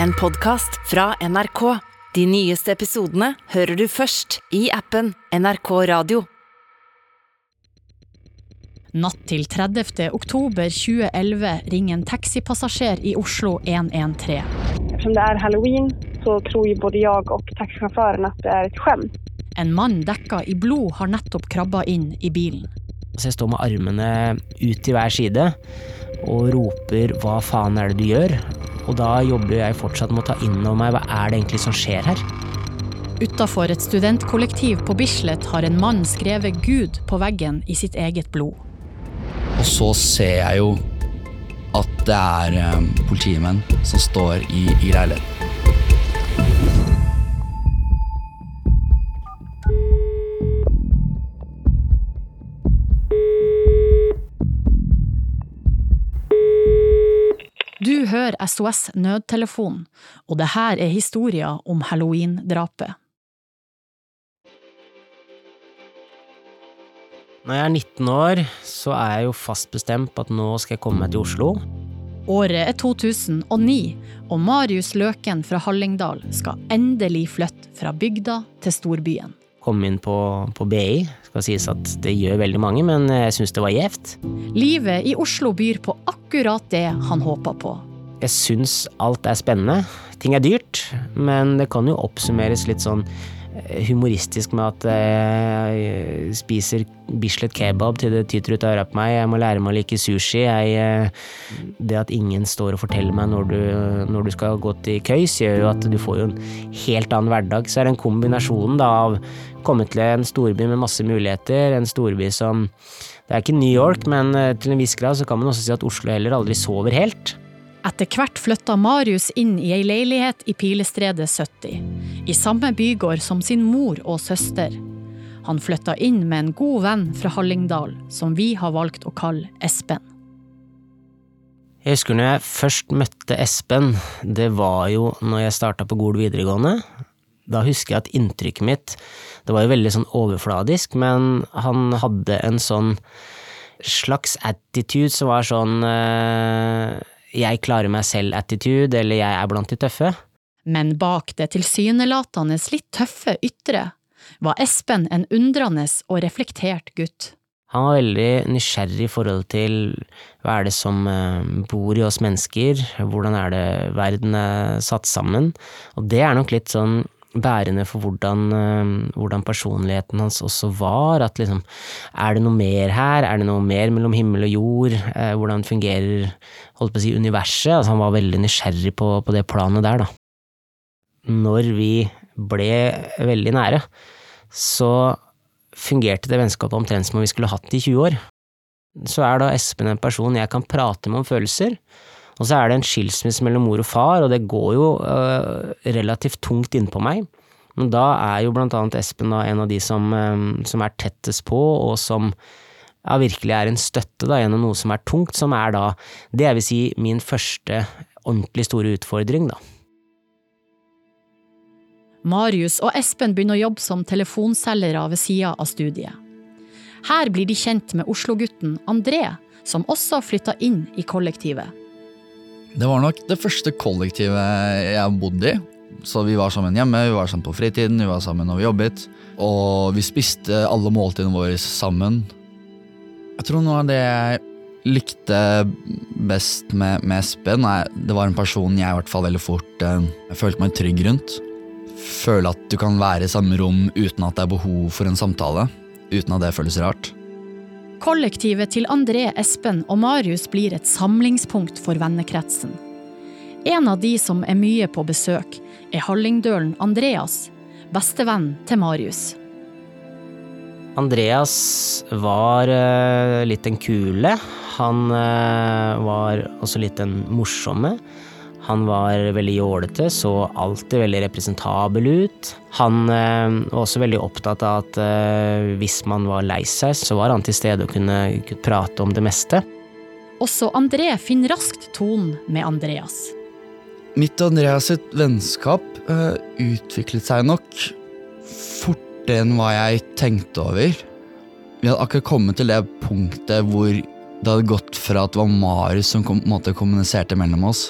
En podkast fra NRK. De nyeste episodene hører du først i appen NRK Radio. Natt til 30. oktober 2011 ringer en taxipassasjer i Oslo 113. Eftersom det er halloween så tror både jeg og taxisjåføren at det er et skämt. En mann dekka i blod har nettopp krabba inn i bilen. Så jeg står med armene ut til hver side og roper 'hva faen er det du gjør?' Og da jobber jeg fortsatt med å ta inn over meg hva er det egentlig som skjer her. Utafor et studentkollektiv på Bislett har en mann skrevet Gud på veggen i sitt eget blod. Og så ser jeg jo at det er eh, politimenn som står i, i leiligheten. Hører SOS Nødtelefon, og det her er historia om halloween-drapet. Når jeg er 19 år, så er jeg jo fast bestemt på at nå skal jeg komme meg til Oslo. Året er 2009, og Marius Løken fra Hallingdal skal endelig flytte fra bygda til storbyen. Komme inn på, på BI. Skal sies at det gjør veldig mange, men jeg syns det var gjevt. Livet i Oslo byr på akkurat det han håpa på. Jeg syns alt er spennende. Ting er dyrt, men det kan jo oppsummeres litt sånn eh, humoristisk med at jeg spiser Bislett kebab til det tyter ut av øra på meg. Jeg må lære meg å like sushi. Jeg, eh, det at ingen står og forteller meg når du, når du skal gå til køys, gjør jo at du får jo en helt annen hverdag. Så er det en kombinasjon da av komme til en storby med masse muligheter, en storby som Det er ikke New York, men eh, til en viss grad så kan man også si at Oslo heller aldri sover helt. Etter hvert flytta Marius inn i ei leilighet i Pilestredet 70, i samme bygård som sin mor og søster. Han flytta inn med en god venn fra Hallingdal, som vi har valgt å kalle Espen. Jeg husker når jeg først møtte Espen, det var jo når jeg starta på Gol videregående. Da husker jeg at inntrykket mitt Det var jo veldig sånn overfladisk, men han hadde en sånn slags attitude som var sånn eh, jeg klarer meg selv-attitude, eller jeg er blant de tøffe. Men bak det tilsynelatende litt tøffe ytre var Espen en undrende og reflektert gutt. Han var veldig nysgjerrig i forhold til hva er det som eh, bor i oss mennesker, hvordan er det verden er satt sammen, og det er nok litt sånn bærende for hvordan, eh, hvordan personligheten hans også var, at liksom, er det noe mer her, er det noe mer mellom himmel og jord, eh, hvordan fungerer, holdt på å si, universet, altså han var veldig nysgjerrig på, på det planet der, da. Når vi ble veldig nære, så fungerte det vennskapet omtrent som om vi skulle hatt det i 20 år. Så er da Espen en person jeg kan prate med om følelser, og så er det en skilsmisse mellom mor og far, og det går jo øh, relativt tungt innpå meg. Men da er jo blant annet Espen da en av de som, øh, som er tettest på, og som ja, virkelig er en støtte da, gjennom noe som er tungt, som er da det jeg vil si min første ordentlig store utfordring, da. Marius og Espen begynner å jobbe som telefonselgere ved sida av studiet. Her blir de kjent med Oslo-gutten André, som også flytta inn i kollektivet. Det var nok det første kollektivet jeg bodde i. Så vi var sammen hjemme, vi var sammen på fritiden, vi var sammen når vi jobbet. Og vi spiste alle måltidene våre sammen. Jeg tror noe av det jeg likte best med, med Espen, det var en person jeg i hvert fall veldig fort eh, jeg følte meg trygg rundt. Føle at du kan være i samme rom uten at det er behov for en samtale. Uten at det føles rart. Kollektivet til André, Espen og Marius blir et samlingspunkt for vennekretsen. En av de som er mye på besøk, er hallingdølen Andreas, bestevenn til Marius. Andreas var uh, litt en kule. Han uh, var også litt en morsomme. Han var veldig jålete, så alltid veldig representabel ut. Han eh, var også veldig opptatt av at hvis man var lei seg, så var han til stede og kunne, kunne prate om det meste. Også André finner raskt tonen med Andreas. Mitt og Andreas sitt vennskap utviklet seg nok fortere enn hva jeg tenkte over. Vi hadde akkurat kommet til det punktet hvor det hadde gått fra at det var Marius som kom, måte, kommuniserte mellom oss,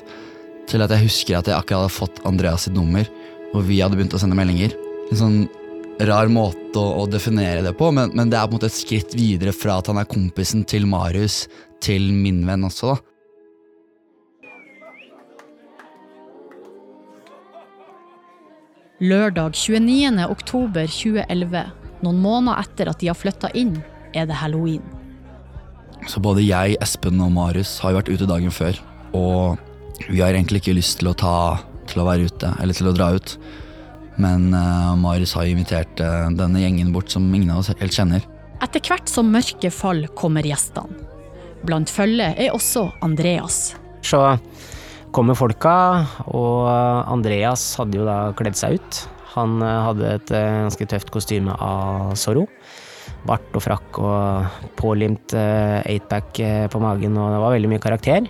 til at jeg husker at jeg akkurat hadde fått Andreas sitt nummer, og vi hadde begynt å sende meldinger. En sånn rar måte å, å definere det på, men, men, det er på en måte et skritt videre fra at han er kompisen til Marius, til min venn også, da. Lørdag 29. oktober 2011, noen måneder etter at de har flytta inn, er det halloween. Så både jeg, Espen og Marius har jo vært ute dagen før, og vi har egentlig ikke lyst til å ta til å være ute, eller til å dra ut. Men uh, Marius har invitert uh, denne gjengen bort som ingen av oss helt kjenner. Etter hvert som mørket fall kommer gjestene. Blant følget er også Andreas. Så kommer folka, og Andreas hadde jo da kledd seg ut. Han eh, hadde et eh, ganske tøft kostyme av Zorro. Bart og frakk og pålimt eightback eh, på magen, og det var veldig mye karakter.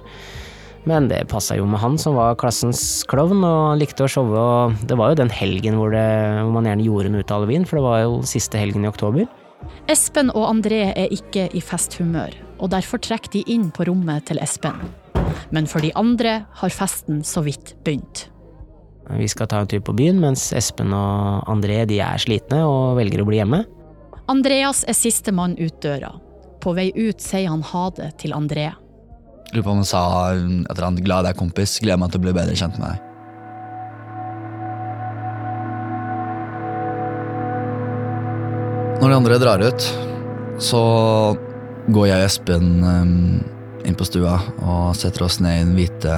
Men det passa jo med han som var klassens klovn og likte å showe, og det var jo den helgen hvor, det, hvor man gjerne gjorde noe ut av halloween, for det var jo siste helgen i oktober. Espen og André er ikke i festhumør, og derfor trekker de inn på rommet til Espen. Men for de andre har festen så vidt begynt. Vi skal ta en tur på byen, mens Espen og André de er slitne og velger å bli hjemme. Andreas er sistemann ut døra. På vei ut sier han ha det til André. Lurer på om han sa etter han glad i deg, kompis, gleder meg til å bli bedre kjent med deg. Når de andre drar ut, så går jeg og Espen um, inn på stua og setter oss ned i den hvite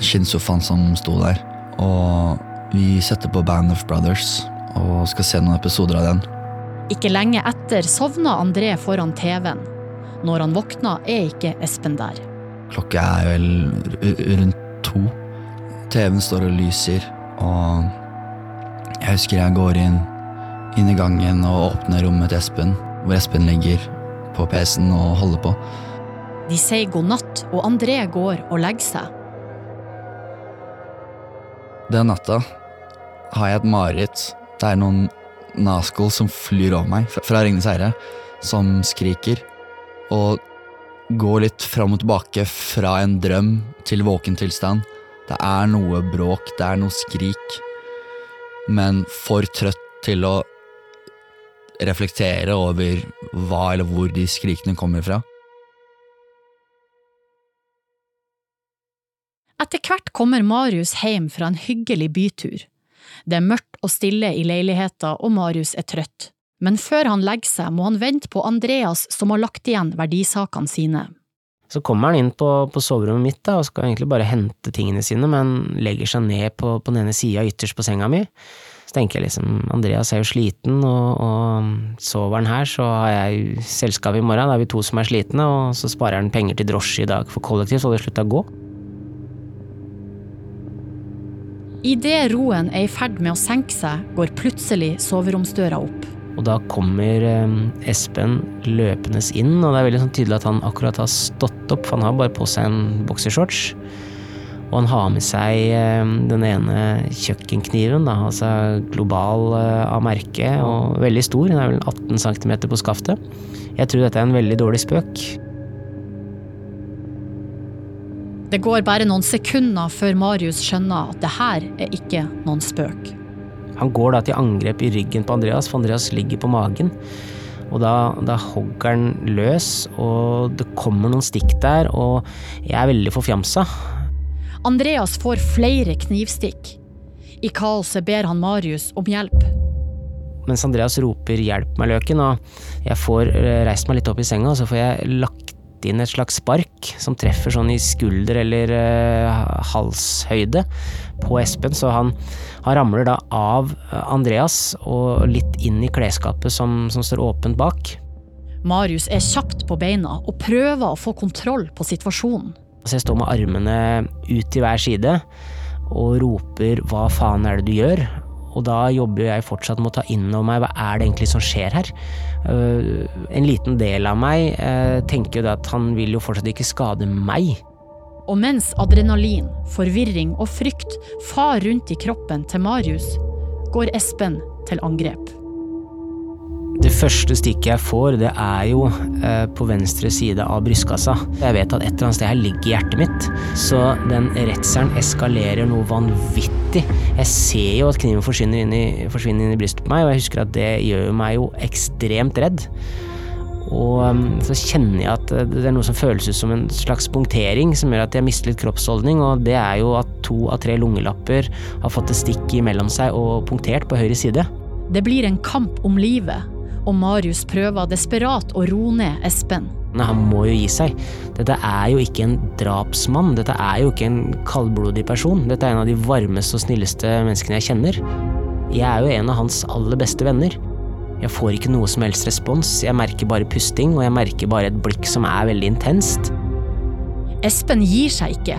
skinnsofaen som sto der. Og vi setter på Band of Brothers og skal se noen episoder av den. Ikke lenge etter sovna André foran TV-en. Når han våkna, er ikke Espen der. Klokka er vel rundt to. TV-en står og lyser, og jeg husker jeg går inn, inn i gangen og åpner rommet til Espen, hvor Espen ligger på PC-en og holder på. De sier god natt, og André går og legger seg. Den natta har jeg et mareritt. Det er noen Nazgul som flyr over meg fra Ringenes herre, som skriker. Og går litt fram og tilbake fra en drøm til våken tilstand. Det er noe bråk, det er noe skrik, men for trøtt til å reflektere over hva eller hvor de skrikene kommer fra. Etter hvert kommer Marius hjem fra en hyggelig bytur. Det er mørkt og stille i leiligheta, og Marius er trøtt. Men før han legger seg, må han vente på Andreas, som har lagt igjen verdisakene sine. Så kommer han inn på, på soverommet mitt da, og skal egentlig bare hente tingene sine, men legger seg ned på, på den ene sida ytterst på senga mi. Så tenker jeg liksom, Andreas er jo sliten, og, og sover han her, så har jeg selskap i morgen. Da er vi to som er slitne, og så sparer han penger til drosje i dag for kollektivt, så hadde slutta å gå. Idet roen er i ferd med å senke seg, går plutselig soveromsdøra opp. Og da kommer eh, Espen løpende inn, og det er veldig sånn tydelig at han akkurat har stått opp, for han har bare på seg en boksershorts. Og han har med seg eh, den ene kjøkkenkniven, da, altså global eh, av merke, og veldig stor. Den er vel 18 cm på skaftet. Jeg tror dette er en veldig dårlig spøk. Det går bare noen sekunder før Marius skjønner at det her er ikke noen spøk. Han går da til angrep i ryggen på Andreas, for Andreas ligger på magen. Og da, da hogger han løs, og det kommer noen stikk der, og jeg er veldig forfjamsa. Andreas får flere knivstikk. I kaoset ber han Marius om hjelp. Mens Andreas roper 'hjelp meg, løken', og jeg får eh, reist meg litt opp i senga, og så får jeg lagt inn et slags spark som treffer sånn i skulder eller uh, halshøyde på Espen, så han, han, ramler da av Andreas og litt inn i klesskapet som, som står åpent bak. Marius er kjapt på beina og prøver å få kontroll på situasjonen. Så jeg står med armene ut til hver side og roper 'hva faen er det du gjør'? Og da jobber jeg fortsatt med å ta inn over meg hva er det egentlig som skjer her. Uh, en liten del av meg uh, tenker jo at han vil jo fortsatt ikke skade meg. Og mens adrenalin, forvirring og frykt far rundt i kroppen til Marius, går Espen til angrep. Det første stikket jeg får, det er jo eh, på venstre side av brystkassa. Jeg vet at et eller annet sted her ligger hjertet mitt, så den redselen eskalerer noe vanvittig. Jeg ser jo at kniven forsvinner inn, i, forsvinner inn i brystet på meg, og jeg husker at det gjør meg jo ekstremt redd. Og um, så kjenner jeg at det er noe som føles ut som en slags punktering, som gjør at jeg mister litt kroppsholdning, og det er jo at to av tre lungelapper har fått et stikk imellom seg og punktert på høyre side. Det blir en kamp om livet, og Marius prøver desperat å roe ned Espen. Nei, han må jo gi seg. Dette er jo ikke en drapsmann. Dette er jo ikke en kaldblodig person. Dette er en av de varmeste og snilleste menneskene jeg kjenner. Jeg er jo en av hans aller beste venner. Jeg får ikke noe som helst respons. Jeg merker bare pusting, og jeg merker bare et blikk som er veldig intenst. Espen gir seg ikke,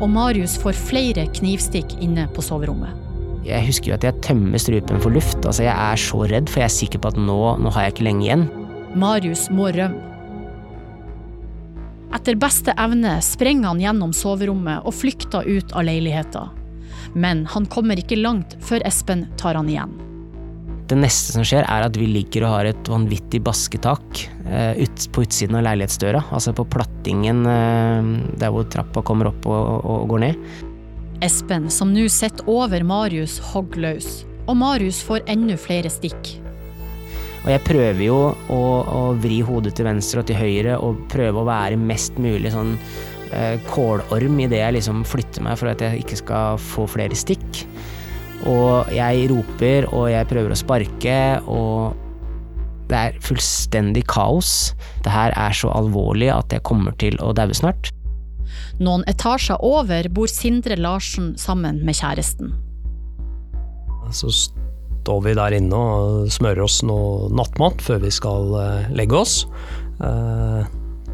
og Marius får flere knivstikk inne på soverommet. Jeg husker at jeg tømmer strupen for luft. Altså, jeg er så redd, for jeg er sikker på at nå, nå har jeg ikke lenge igjen. Marius må rømme. Etter beste evne sprenger han gjennom soverommet og flykter ut av leiligheten. Men han kommer ikke langt før Espen tar han igjen. Det neste som skjer, er at vi ligger og har et vanvittig basketak eh, ut, på utsiden av leilighetsdøra. Altså på plattingen eh, der hvor trappa kommer opp og, og går ned. Espen, som nå sitter over Marius, hogger løs. Og Marius får enda flere stikk. Og jeg prøver jo å, å vri hodet til venstre og til høyre og prøve å være mest mulig sånn eh, kålorm idet jeg liksom flytter meg for at jeg ikke skal få flere stikk. Og jeg roper, og jeg prøver å sparke, og det er fullstendig kaos. Det her er så alvorlig at jeg kommer til å daue snart. Noen etasjer over bor Sindre Larsen sammen med kjæresten. Så står vi der inne og smører oss noe nattmat før vi skal eh, legge oss. Eh,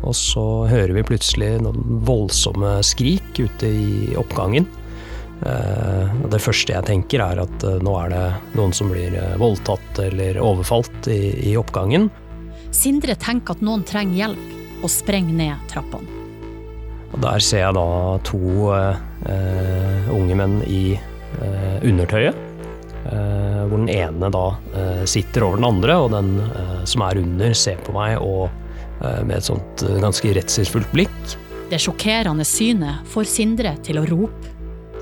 og så hører vi plutselig noen voldsomme skrik ute i oppgangen. Eh, det første jeg tenker er at nå er det noen som blir voldtatt eller overfalt i, i oppgangen. Sindre tenker at noen trenger hjelp, og sprenger ned trappene. Og der ser jeg da to eh, unge menn i eh, undertøyet. Eh, hvor den ene da sitter over den andre, og den som er under ser på meg og med et sånt ganske redselsfullt blikk. Det sjokkerende synet får Sindre til å rope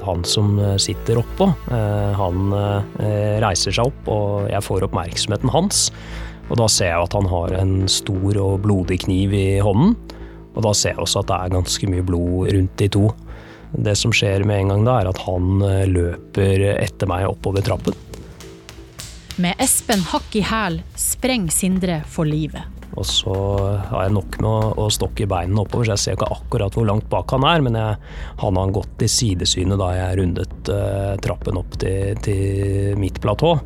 han som eh, sitter oppå, eh, han eh, reiser seg opp, og jeg får oppmerksomheten hans. Og da ser jeg at han har en stor og blodig kniv i hånden. Og da ser jeg også at det er ganske mye blod rundt de to. Det som skjer med en gang da, er at han løper etter meg oppover trappen. Med Espen hakk i hæl sprenger Sindre for livet. Og så har jeg nok med å, stokke beina oppover, så jeg ser ikke akkurat hvor langt bak han er. Men jeg, han har gått i sidesynet da jeg rundet uh, trappen opp til, til, mitt platå.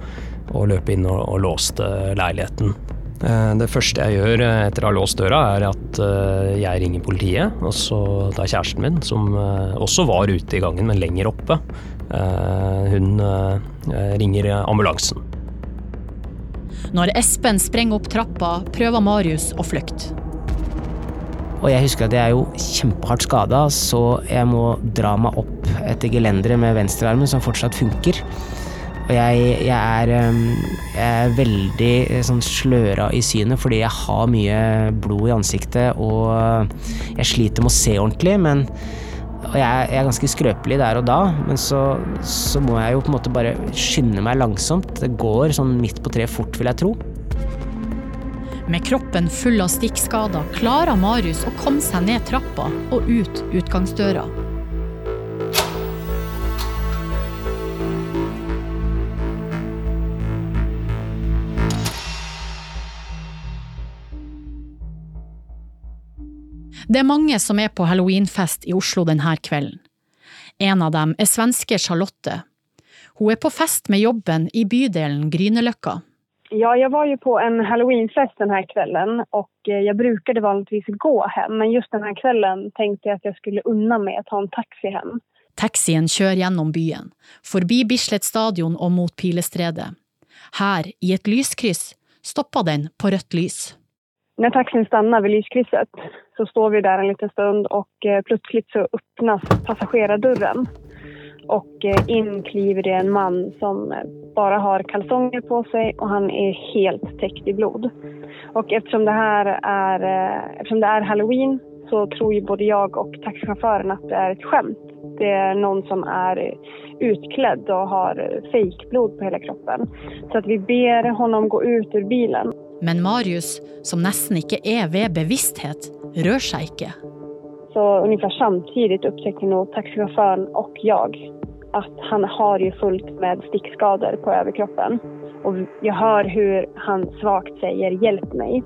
Og løp inn og, og låste leiligheten. Uh, det første jeg gjør eh, etter å ha låst døra, er at uh, jeg ringer politiet. Og så tar kjæresten min, som også var ute i gangen, men lenger oppe. hun ringer ambulansen. Når Espen sprenger opp trappa, prøver Marius å flykte. Og jeg husker at jeg er jo kjempehardt skada, så jeg må dra meg opp etter gelenderet med venstrearmen, som fortsatt funker. Og jeg, jeg, er, jeg er, veldig eh, sånn sløra i synet fordi jeg har mye blod i ansiktet og jeg sliter med å se ordentlig, men og jeg, jeg, er ganske skrøpelig der og da, men så, så, må jeg jo på en måte bare skynde meg langsomt. Det går sånn midt på treet fort, vil jeg tro. Med kroppen full av stikkskader klarer Marius å komme seg ned trappa og ut utgangsdøra. Det er mange som er på halloweenfest i Oslo denne kvelden. En av dem er svenske Charlotte. Hun er på fest med jobben i bydelen Grünerløkka. Ja, jeg var jo på en halloweenfest denne kvelden, og eh, jeg brukte vanligvis gå hjem, men just denne kvelden tenkte jeg at jeg skulle unna meg å ta en taxi hjem. Taxien kjører gjennom byen, forbi Bislett stadion og mot Pilestredet. Her, i et lyskryss, stopper den på rødt lys. Når taxin stannar ved lyskrysset så står vi der en liten stund og plötsligt plutselig så öppnas passagerardörren. och eh, in kliver det en man som eh, bara har kalsonger på sig och han är helt täckt i blod. Och eftersom det här är, eh, eftersom det är halloween så tror ju både jag och taxichauffören att det är ett skämt. Det är någon som är utklädd och har fejkblod på hela kroppen. Så att vi ber honom gå ut ur bilen. Men Marius, som nesten ikke er ved bevissthet, rør seg ikke. Så ungefär samtidigt upptäckte nog taxichauffören och jag att han har ju fullt med stickskador på överkroppen. Och jag hör hur han svagt säger hjälp mig.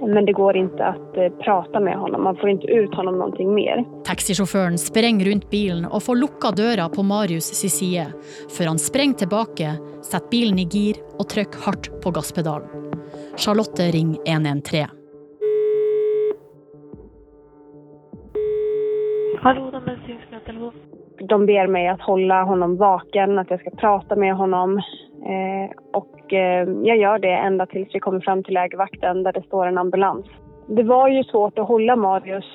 Men det går ikke att prate prata med honom, man får ikke ut honom någonting mer. Taxisjåføren sprenger rundt bilen og får lukka døra på Marius' si side, før han sprenger tilbake, setter bilen i gir og trykker hardt på gasspedalen. Charlotte ring 113. Hallå, de medicinska med. De ber meg å holde honom vaken, at jeg skal prate med honom. Eh, och eh, jag gör det enda til vi kommer fram til legevakten, der det står en ambulans. Det var jo svårt å holde Marius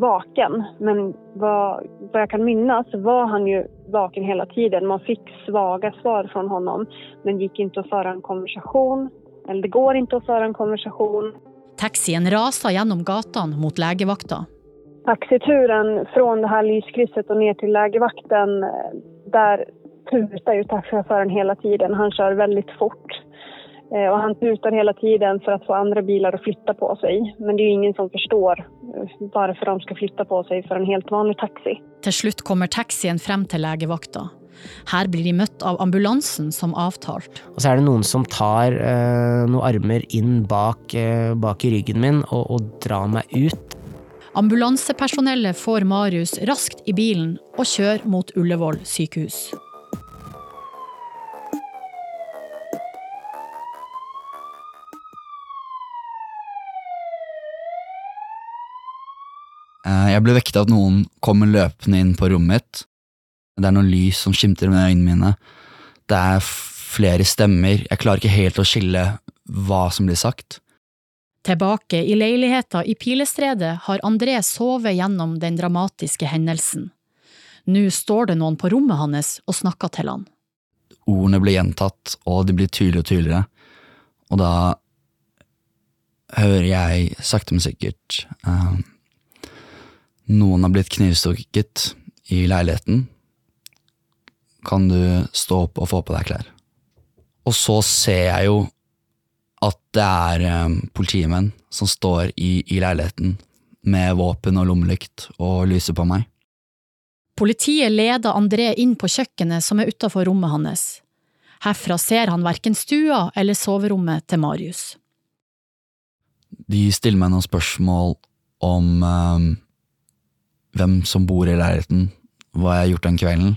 vaken, men hva jeg jag kan minnes, var han jo vaken hele tiden. Man fikk svaga svar fra honom, men gikk ikke å føre en konversation. Eller det går ikke å føre en konversasjon. Taxien raser gjennom gatene mot legevakta. Taxituren fra det her lyskrysset og ned til legevakten, der puter jo taxisjåføren hele tiden. Han kjører veldig fort. Og han puter hele tiden for å få andre biler å flytte på seg. Men det er jo ingen som forstår hvorfor de skal flytte på seg for en helt vanlig taxi. Til slutt kommer taxien frem til legevakta. Her blir de møtt av ambulansen som avtalt. Og så er det noen som tar eh, noen armer inn bak, eh, bak i ryggen min og, og drar meg ut. Ambulansepersonellet får Marius raskt i bilen og kjører mot Ullevål sykehus. Eh, Jeg ble vekket av at noen kommer løpende inn på rommet mitt. Det er noe lys som skimter med øynene mine. Det er flere stemmer. Jeg klarer ikke helt å skille hva som blir sagt. Tilbake i leiligheta i Pilestredet har André sovet gjennom den dramatiske hendelsen. Nå står det noen på rommet hans og snakker til han. Ordene blir gjentatt, og de blir tydeligere og tydeligere. Og da hører jeg sakte, men sikkert eh, Noen har blitt knivstukket i leiligheten. Kan du stå opp og få på deg klær? Og så ser jeg jo at det er um, politimenn som står i, i leiligheten med våpen og lommelykt og lyser på meg. Politiet leder André inn på kjøkkenet som er utafor rommet hans. Herfra ser han verken stua eller soverommet til Marius. De stiller meg noen spørsmål om um, hvem som bor i leiligheten, hva jeg har gjort den kvelden.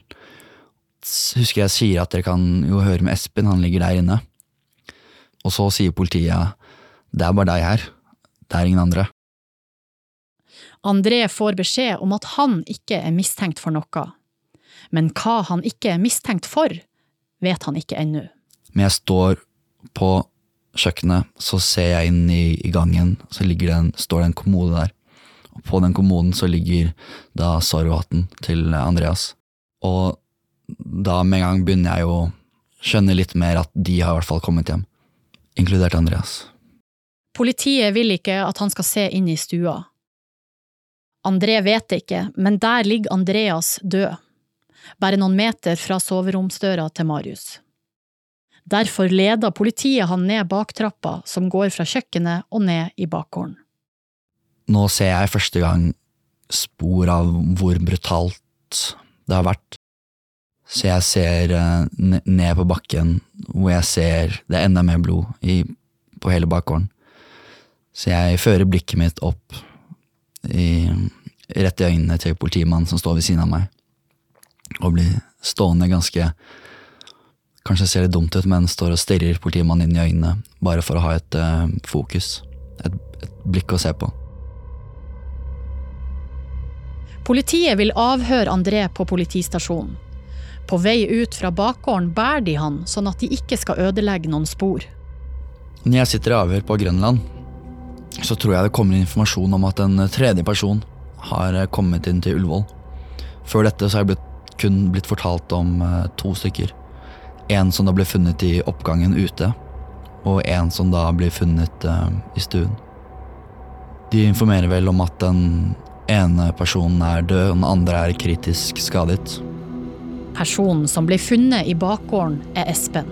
Husker jeg sier at dere kan jo høre med Espen, han ligger der inne. Og så sier politiet det er bare deg her, det er ingen andre. André får beskjed om at han ikke er mistenkt for noe. Men hva han ikke er mistenkt for, vet han ikke ennå. Men jeg står på kjøkkenet, så ser jeg inn i, i gangen, så ligger det en, står det en kommode der. Og på den kommoden så ligger da Zorro-hatten til Andreas. Og da med en gang begynner jeg jo å skjønne litt mer at de har i hvert fall kommet hjem. Inkludert Andreas. Politiet vil ikke at han skal se inn i stua. André vet det ikke, men der ligger Andreas død. Bare noen meter fra soveromsdøra til Marius. Derfor leder politiet han ned baktrappa som går fra kjøkkenet og ned i bakgården. Nå ser jeg første gang spor av hvor brutalt det har vært. Så jeg ser eh, ned på bakken, hvor jeg ser det er enda mer blod i, på hele bakgården. Så jeg fører blikket mitt opp i, rett i øynene til politimannen som står ved siden av meg, og blir stående ganske Kanskje ser litt dumt ut, men står og stirrer politimannen inn i øynene, bare for å ha et uh, fokus, et, et blikk å se på. Politiet vil avhøre André på politistasjonen. På vei ut fra bakgården bærer de han sånn at de ikke skal ødelegge noen spor. Når jeg sitter i avhør på Grønland, så tror jeg det kommer informasjon om at en tredje person har kommet inn til Ullevål. Før dette så har jeg blitt kun blitt fortalt om eh, to stykker. En som da ble funnet i oppgangen ute, og en som da blir funnet eh, i stuen. De informerer vel om at den ene personen er død, og den andre er kritisk skadet. Personen som ble funnet i bakgården, er Espen.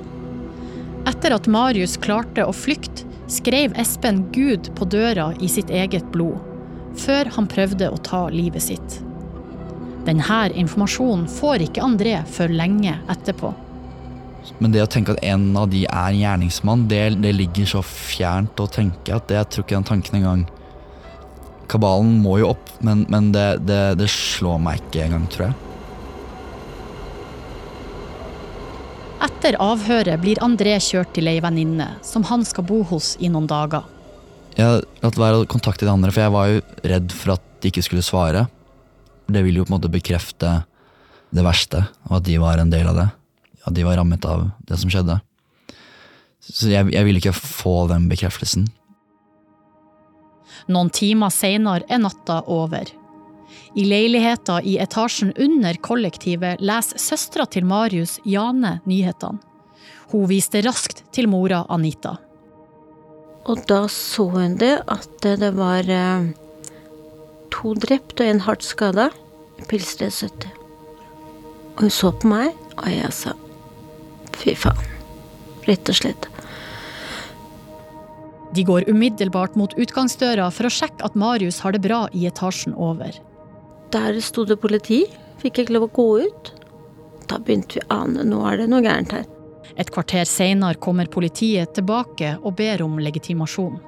Etter at Marius klarte å flykte, skrev Espen Gud på døra i sitt eget blod, før han prøvde å ta livet sitt. Denne informasjonen får ikke André før lenge etterpå. Men det å tenke at en av de er gjerningsmann, det, det ligger så fjernt å tenke at det, jeg tror ikke den tanken engang Kabalen må jo opp, men, men det, det, det slår meg ikke engang, tror jeg. Etter avhøret blir André kjørt til ei venninne, som han skal bo hos i noen dager. Jeg latt være å kontakte de andre, for jeg var jo redd for at de ikke skulle svare. Det ville jo på en måte bekrefte det verste, og at de var en del av det. At de var rammet av det som skjedde. Så jeg, jeg ville ikke få den bekreftelsen. Noen timer seinere er natta over. I leiligheta i etasjen under kollektivet leser søstera til Marius, Jane, nyhetene. Hun viste raskt til mora Anita. Og da så hun det at det var eh, to drept og en hardt skada i Pilsred 70. Og hun så på meg, og jeg sa fy faen. Rett og slett. De går umiddelbart mot utgangsdøra for å sjekke at Marius har det bra i etasjen over. Der sto det politi. Fikk ikke lov å gå ut. Da begynte vi å ane nå er det noe gærent her. Et kvarter seinere kommer politiet tilbake og ber om legitimasjon.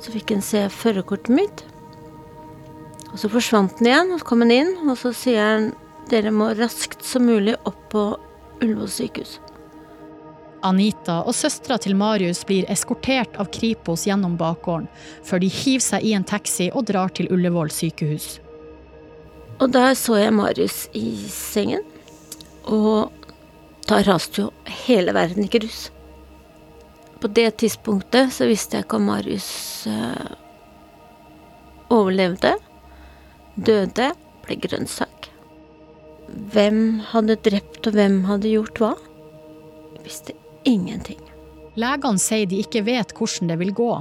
Så fikk han se førerkortet mitt. Og så forsvant den igjen, og så kom han inn, og så sier han dere må raskt som mulig opp på Ullevål sykehus. Anita og søstera til Marius blir eskortert av Kripos gjennom bakgården, før de hiver seg i en taxi og drar til Ullevål sykehus. Og der så jeg Marius i sengen, og da raste jo hele verden i grus. På det tidspunktet så visste jeg ikke om Marius eh, overlevde, døde, ble grønnsak. Hvem hadde drept, og hvem hadde gjort hva? Jeg visste ingenting. Legene sier de ikke vet hvordan det vil gå,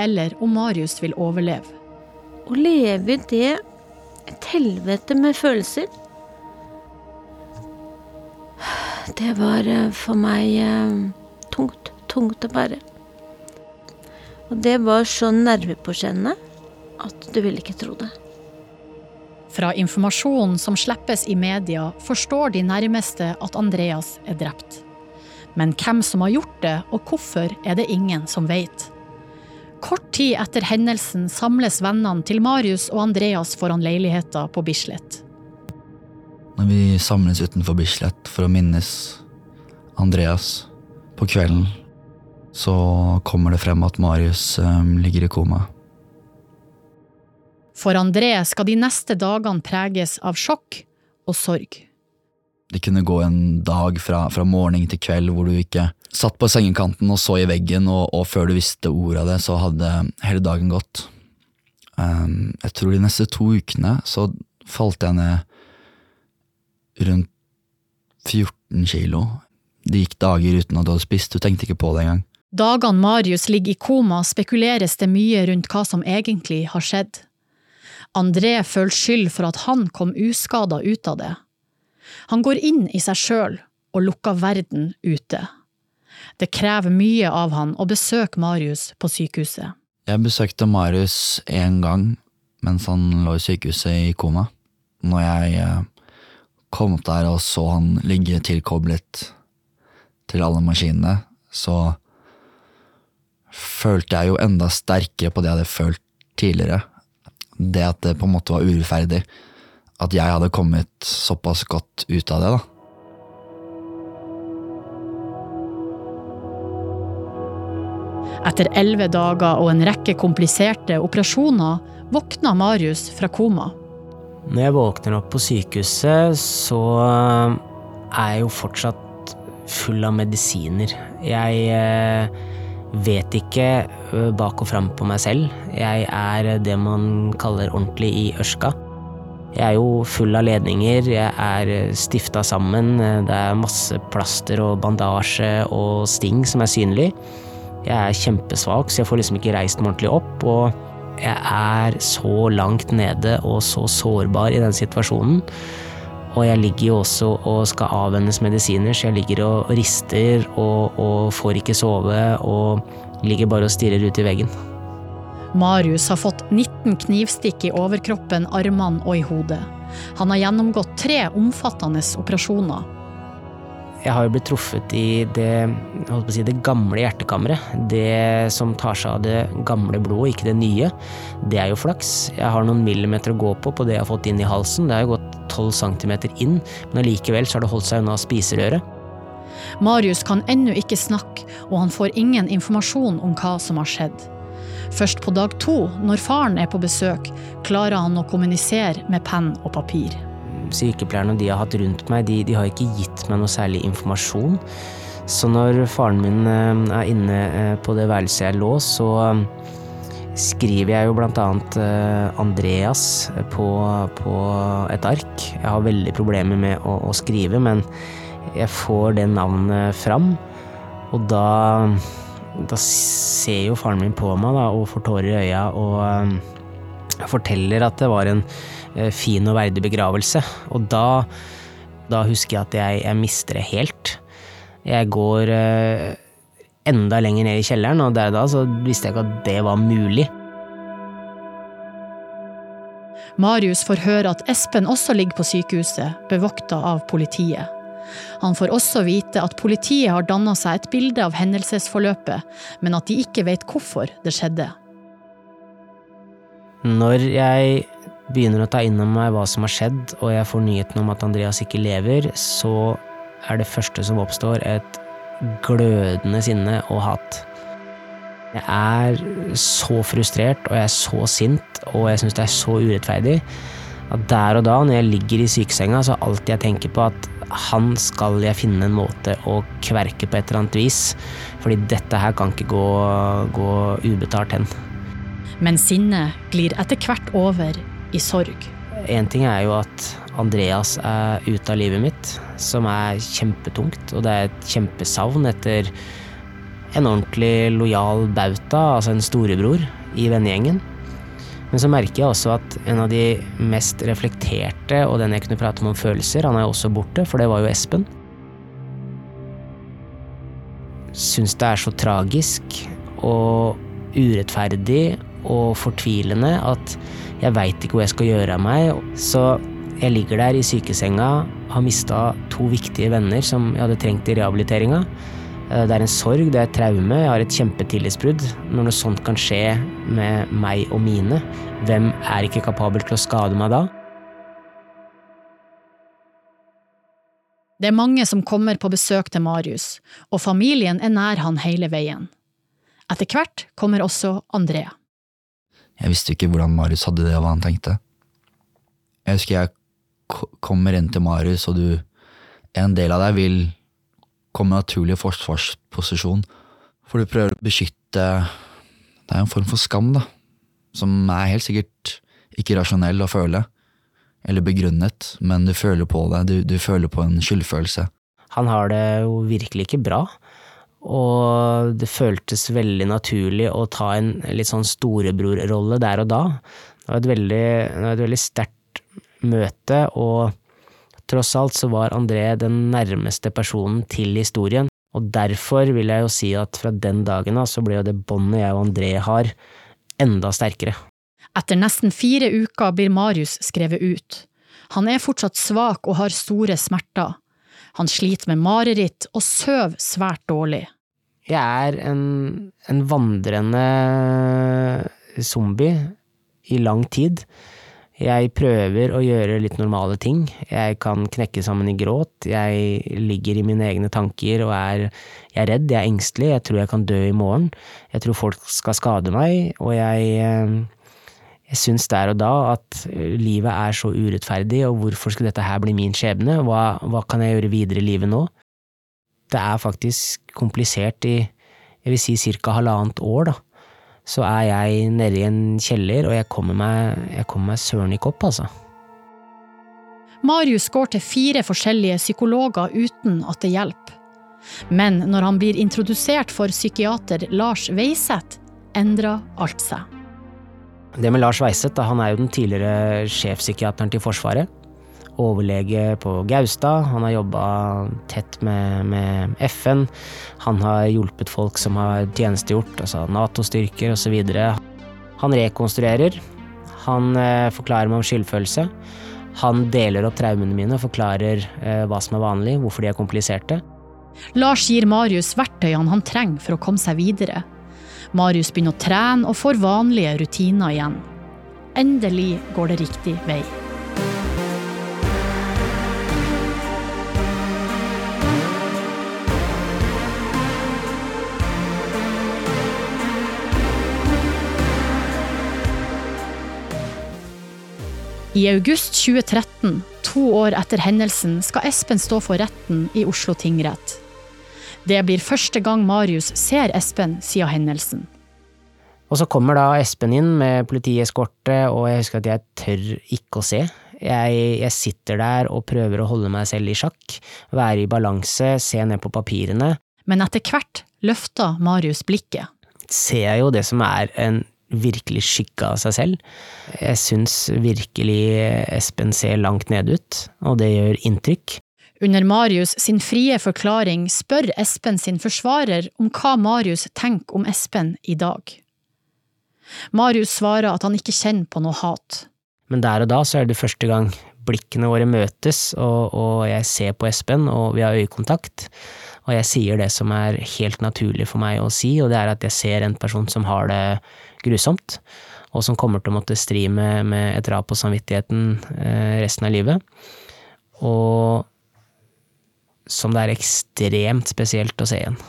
eller om Marius vil overleve. Å leve i det et helvete med følelser Det var eh, for meg eh, tungt. Tungt å bære. Og det var så nervepåkjennende at du ville ikke tro det. Fra informasjonen som slippes i media, forstår de nærmeste at Andreas er drept. Men hvem som har gjort det, og hvorfor, er det ingen som vet. Kort tid etter hendelsen samles vennene til Marius og Andreas foran leiligheta på Bislett. Når vi samles utenfor Bislett for å minnes Andreas på kvelden, så kommer det frem at Marius eh, ligger i koma. For André skal de neste dagene preges av sjokk og sorg. Det kunne gå en dag fra, fra morgen til kveld hvor du ikke satt på sengekanten og så i veggen, og, og før du visste ordet av det, så hadde hele dagen gått. Um, jeg tror de neste to ukene så falt jeg ned rundt 14 kilo. Det gikk dager uten at du hadde spist, du tenkte ikke på det engang. Dagene Marius ligger i koma, spekuleres det mye rundt hva som egentlig har skjedd. André føler skyld for at han kom uskada ut av det. Han går inn i seg sjøl og lukker verden ute. Det krever mye av han å besøke Marius på sykehuset. Jeg besøkte Marius én gang mens han lå i sykehuset i koma. Når jeg eh, kom opp der og så han ligge tilkoblet til alle maskinene, så følte jeg jo enda sterkere på det jeg hadde følt tidligere. Det at det på en måte var urettferdig. At jeg hadde kommet såpass godt ut av det, da. Etter elleve dager og en rekke kompliserte operasjoner våkna Marius fra koma. Når jeg våkner opp på sykehuset, så eh, er jeg jo fortsatt full av medisiner. Jeg eh, vet ikke eh, bak og fram på meg selv. Jeg er det man kaller ordentlig i ørska. Jeg er jo full av ledninger, jeg er stifta sammen, det er masse plaster og bandasje og sting som er synlig. Jeg er kjempesvak, så jeg får liksom ikke reist meg ordentlig opp, og jeg er så langt nede og så sårbar i den situasjonen. Og jeg ligger jo også og skal avvennes medisiner, så jeg ligger og rister og, og får ikke sove og ligger bare og stirrer ut i veggen. Marius har fått 19 knivstikk i overkroppen, armene og i hodet. Han har gjennomgått tre omfattende operasjoner. Jeg har jo blitt truffet i det, si, det gamle hjertekammeret. Det som tar seg av det gamle blodet, ikke det nye. Det er jo flaks. Jeg har noen millimeter å gå på på det jeg har fått inn i halsen. Det har jo gått 12 centimeter inn, men allikevel har det holdt seg unna spiserøret. Marius kan ennå ikke snakke, og han får ingen informasjon om hva som har skjedd. Først på dag to, når faren er på besøk, klarer han å kommunisere med penn og papir. Sykepleierne de har hatt rundt meg, de, de har ikke gitt meg noe særlig informasjon. Så når faren min eh, er inne eh, på det værelset jeg lå, så eh, skriver jeg jo blant annet Andreas på, på et ark. Jeg har veldig problemer med å, å skrive, men jeg får det navnet fram, og da da ser jo faren min på meg da, og får tårer i øya og forteller at det var en fin og verdig begravelse. Og da, da husker jeg at jeg, jeg, mister det helt. Jeg går uh, enda lenger ned i kjelleren, og der da så visste jeg ikke at det var mulig. Marius får høre at Espen også ligger på sykehuset, bevokta av politiet. Han får også vite at politiet har danna seg et bilde av hendelsesforløpet, men at de ikke vet hvorfor det skjedde. Når jeg begynner å ta inn over meg hva som har skjedd, og jeg får nyheten om at Andreas ikke lever, så er det første som oppstår, et glødende sinne og hat. Jeg er så frustrert, og jeg er så sint, og jeg syns det er så urettferdig at der og da, når jeg ligger i sykesenga, så er alt jeg tenker på at han skal jeg finne en måte å kverke på et eller annet vis. Fordi dette her kan ikke gå, gå ubetalt hen. Men sinnet glir etter hvert over i sorg. Én ting er jo at Andreas er ute av livet mitt, som er kjempetungt. Og det er et kjempesavn etter en ordentlig lojal bauta, altså en storebror, i vennegjengen. Men så merker jeg også at en av de mest reflekterte, og den jeg kunne prate om om følelser, han er jo også borte, for det var jo Espen. Syns det er så tragisk og urettferdig og fortvilende at jeg veit ikke hvor jeg skal gjøre av meg. Så jeg ligger der i sykesenga, har mista to viktige venner som jeg hadde trengt i rehabiliteringa. Eh, det er en sorg, det er et traume, jeg har et kjempetillitsbrudd. Når noe sånt kan skje med meg og mine, hvem er ikke kapabel til å skade meg da? Det er mange som kommer på besøk til Marius, og familien er nær han hele veien. Etter hvert kommer også André. Jeg visste ikke hvordan Marius hadde det, og hva han tenkte. Jeg husker jeg kommer inn til Marius, og du En del av deg vil komme i naturlig forsvarsposisjon. For du prøver å beskytte Det er en form for skam, da. Som er helt sikkert ikke rasjonell å føle. Eller begrunnet, men du føler på det. Du, du føler på en skyldfølelse. Han har det jo virkelig ikke bra. Og det føltes veldig naturlig å ta en litt sånn storebrorrolle der og da. Det var et veldig, veldig sterkt møte, og Tross alt så var André den nærmeste personen til historien, og derfor vil jeg jo si at fra den dagen av så ble jo det båndet jeg og André har, enda sterkere. Etter nesten fire uker blir Marius skrevet ut. Han er fortsatt svak og har store smerter. Han sliter med mareritt og sover svært dårlig. Jeg er en, en vandrende zombie i lang tid. Jeg prøver å gjøre litt normale ting. Jeg kan knekke sammen i gråt. Jeg ligger i mine egne tanker og er, jeg er redd, jeg er engstelig, jeg tror jeg kan dø i morgen. Jeg tror folk skal skade meg, og jeg, eh, jeg syns der og da at livet er så urettferdig, og hvorfor skulle dette her bli min skjebne? Hva, hva kan jeg gjøre videre i livet nå? Det er faktisk komplisert i, jeg vil si cirka halvannet år, da så er jeg nede i en kjeller, og jeg kommer meg, jeg kommer meg søren ikke opp, altså. Marius går til fire forskjellige psykologer uten at det hjelper. Men når han blir introdusert for psykiater Lars Weiseth, endrer alt seg. Det med Lars Weiseth, han er jo den tidligere sjefpsykiateren til Forsvaret. Overlege på Gaustad. Han har jobba tett med, med, FN. Han har hjulpet folk som har tjenestegjort, altså Nato-styrker osv. Han rekonstruerer. Han eh, forklarer meg om skyldfølelse. Han deler opp traumene mine og forklarer eh, hva som er vanlig, hvorfor de er kompliserte. Lars gir Marius verktøyene han trenger for å komme seg videre. Marius begynner å trene og får vanlige rutiner igjen. Endelig går det riktig vei. I august 2013, to år etter hendelsen, skal Espen stå for retten i Oslo tingrett. Det blir første gang Marius ser Espen siden hendelsen. Og så kommer da Espen inn med politieskorte, og jeg husker at jeg tør ikke å se. Jeg, jeg, sitter der og prøver å holde meg selv i sjakk, være i balanse, se ned på papirene. Men etter hvert løfter Marius blikket. Ser jeg jo det som er en virkelig skygge av seg selv. Jeg syns virkelig Espen ser langt ned ut, og det gjør inntrykk. Under Marius sin frie forklaring spør Espen sin forsvarer om hva Marius tenker om Espen i dag. Marius svarer at han ikke kjenner på noe hat. Men der og da så er det første gang blikkene våre møtes, og, og jeg ser på Espen, og vi har øyekontakt. Og jeg sier det som er helt naturlig for meg å si, og det er at jeg ser en person som har det grusomt, og som kommer til å måtte stri med, med et drap på samvittigheten eh, resten av livet. Og som det er ekstremt spesielt å se igjen.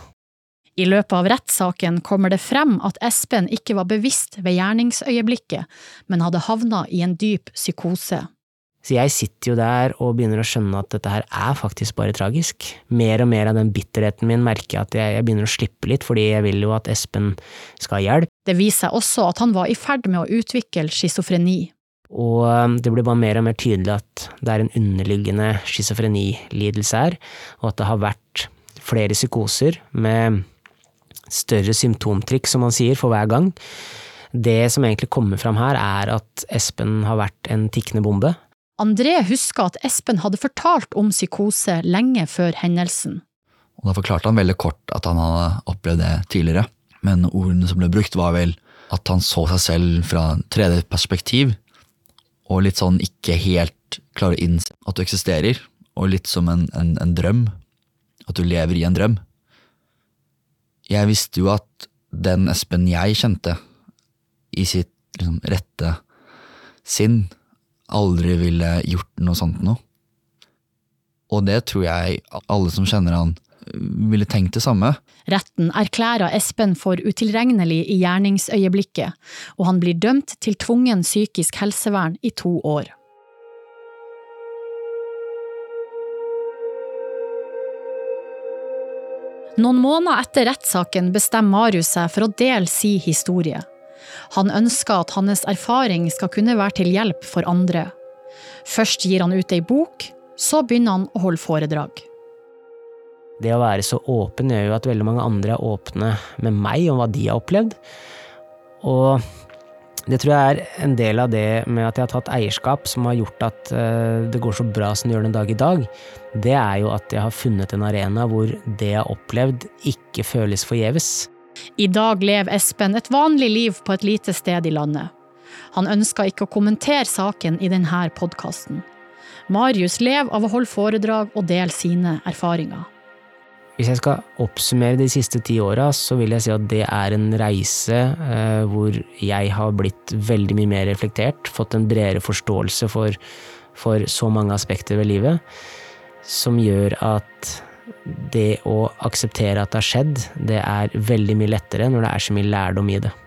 I løpet av rettssaken kommer det frem at Espen ikke var bevisst ved gjerningsøyeblikket, men hadde havna i en dyp psykose. Så jeg sitter jo der og begynner å skjønne at dette her er faktisk bare tragisk. Mer og mer av den bitterheten min merker jeg at jeg, jeg begynner å slippe litt, fordi jeg vil jo at Espen skal ha hjelp. Det viser seg også at han var i ferd med å utvikle schizofreni. Og um, det blir bare mer og mer tydelig at det er en underliggende schizofrenilidelse her, og at det har vært flere psykoser med større symptomtrykk, som man sier, for hver gang. Det som egentlig kommer fram her, er at Espen har vært en tikkende bombe. André husker at Espen hadde fortalt om psykose lenge før hendelsen. Og Da forklarte han veldig kort at han hadde opplevd det tidligere, men ordene som ble brukt, var vel at han så seg selv fra tredje perspektiv, og litt sånn ikke helt klarer å innse at du eksisterer, og litt som en, en, en drøm. At du lever i en drøm. Jeg visste jo at den Espen jeg kjente, i sitt liksom, rette sinn, aldri ville gjort noe sånt noe. Og det tror jeg alle som kjenner han, ville tenkt det samme. Retten erklærer Espen for utilregnelig i gjerningsøyeblikket, og han blir dømt til tvungen psykisk helsevern i to år. Noen måneder etter rettssaken bestemmer Marius seg for å dele sin historie. Han ønsker at hans erfaring skal kunne være til hjelp for andre. Først gir han ut ei bok, så begynner han å holde foredrag. Det å være så åpen gjør jo at veldig mange andre er åpne med meg om hva de har opplevd. Og det tror jeg er en del av det med at jeg har tatt eierskap som har gjort at eh, det går så bra som det gjør den dag i dag. Det er jo at jeg har funnet en arena hvor det jeg har opplevd, ikke føles forgjeves. I dag lever Espen et vanlig liv på et lite sted i landet. Han ønsker ikke å kommentere saken i denne podkasten. Marius lever av å holde foredrag og dele sine erfaringer. Hvis jeg skal oppsummere de siste ti åra, så vil jeg si at det er en reise eh, hvor jeg har blitt veldig mye mer reflektert, fått en bredere forståelse for, for så mange aspekter ved livet, som gjør at det å akseptere at det har skjedd, det er veldig mye lettere når det er så mye lærdom i det.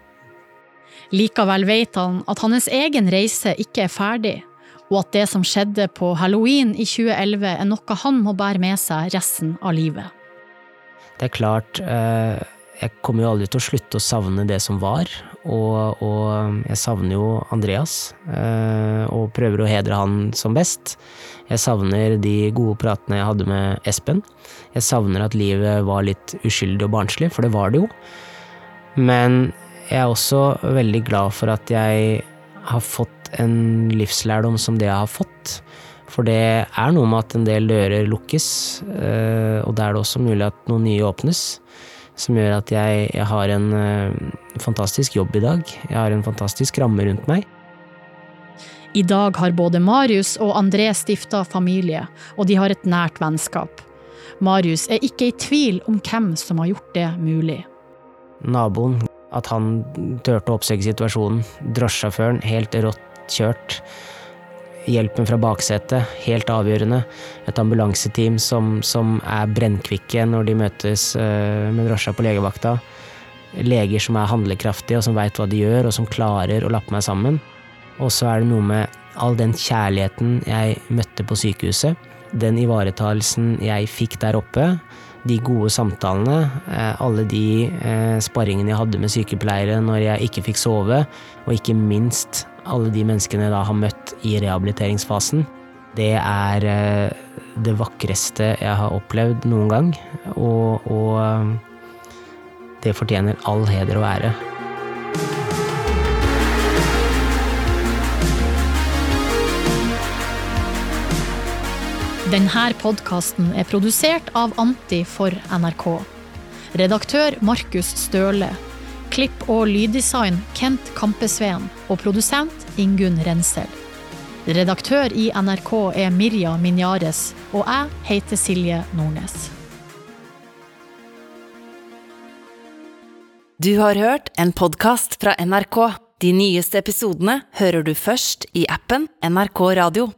Likevel vet han at hans egen reise ikke er ferdig, og at det som skjedde på halloween i 2011 er noe han må bære med seg resten av livet. Det er klart, eh, jeg kommer jo aldri til å slutte å savne det som var, og, og jeg savner jo Andreas, eh, og prøver å hedre han som best. Jeg savner de gode pratene jeg hadde med Espen. Jeg savner at livet var litt uskyldig og barnslig, for det var det jo. Men jeg er også veldig glad for at jeg har fått en livslærdom som det jeg har fått. For det er noe med at en del dører lukkes, eh, og da er det også mulig at noen nye åpnes. Som gjør at jeg, jeg har en uh, fantastisk jobb i dag. Jeg har en fantastisk ramme rundt meg. I dag har både Marius og André stifta familie, og de har et nært vennskap. Marius er ikke i tvil om hvem som har gjort det mulig. Naboen, at han turte å oppsøke situasjonen. Drosjesjåføren, helt rått kjørt hjelpen fra baksetet, helt avgjørende. Et ambulanseteam som, som er brennkvikke når de møtes uh, med drosja på legevakta. Leger som er handlekraftige og som veit hva de gjør, og som klarer å lappe meg sammen. Og så er det noe med all den kjærligheten jeg møtte på sykehuset. Den ivaretagelsen jeg fikk der oppe. De gode samtalene, uh, alle de uh, sparringene jeg hadde med sykepleiere når jeg ikke fikk sove, og ikke minst alle de menneskene jeg da har møtt i rehabiliteringsfasen, det er eh, det vakreste jeg har opplevd noen gang. Og, og eh, det fortjener all heder og ære. Denne podkasten er produsert av Anti for NRK. Redaktør Markus Støle. Klipp og lyddesign Kent Kampesveen og produsent Ingunn Rensel. Redaktør i NRK er Mirja Minjares, og jeg heter Silje Nordnes. Du har hørt en podkast fra NRK. De nyeste episodene hører du først i appen NRK Radio.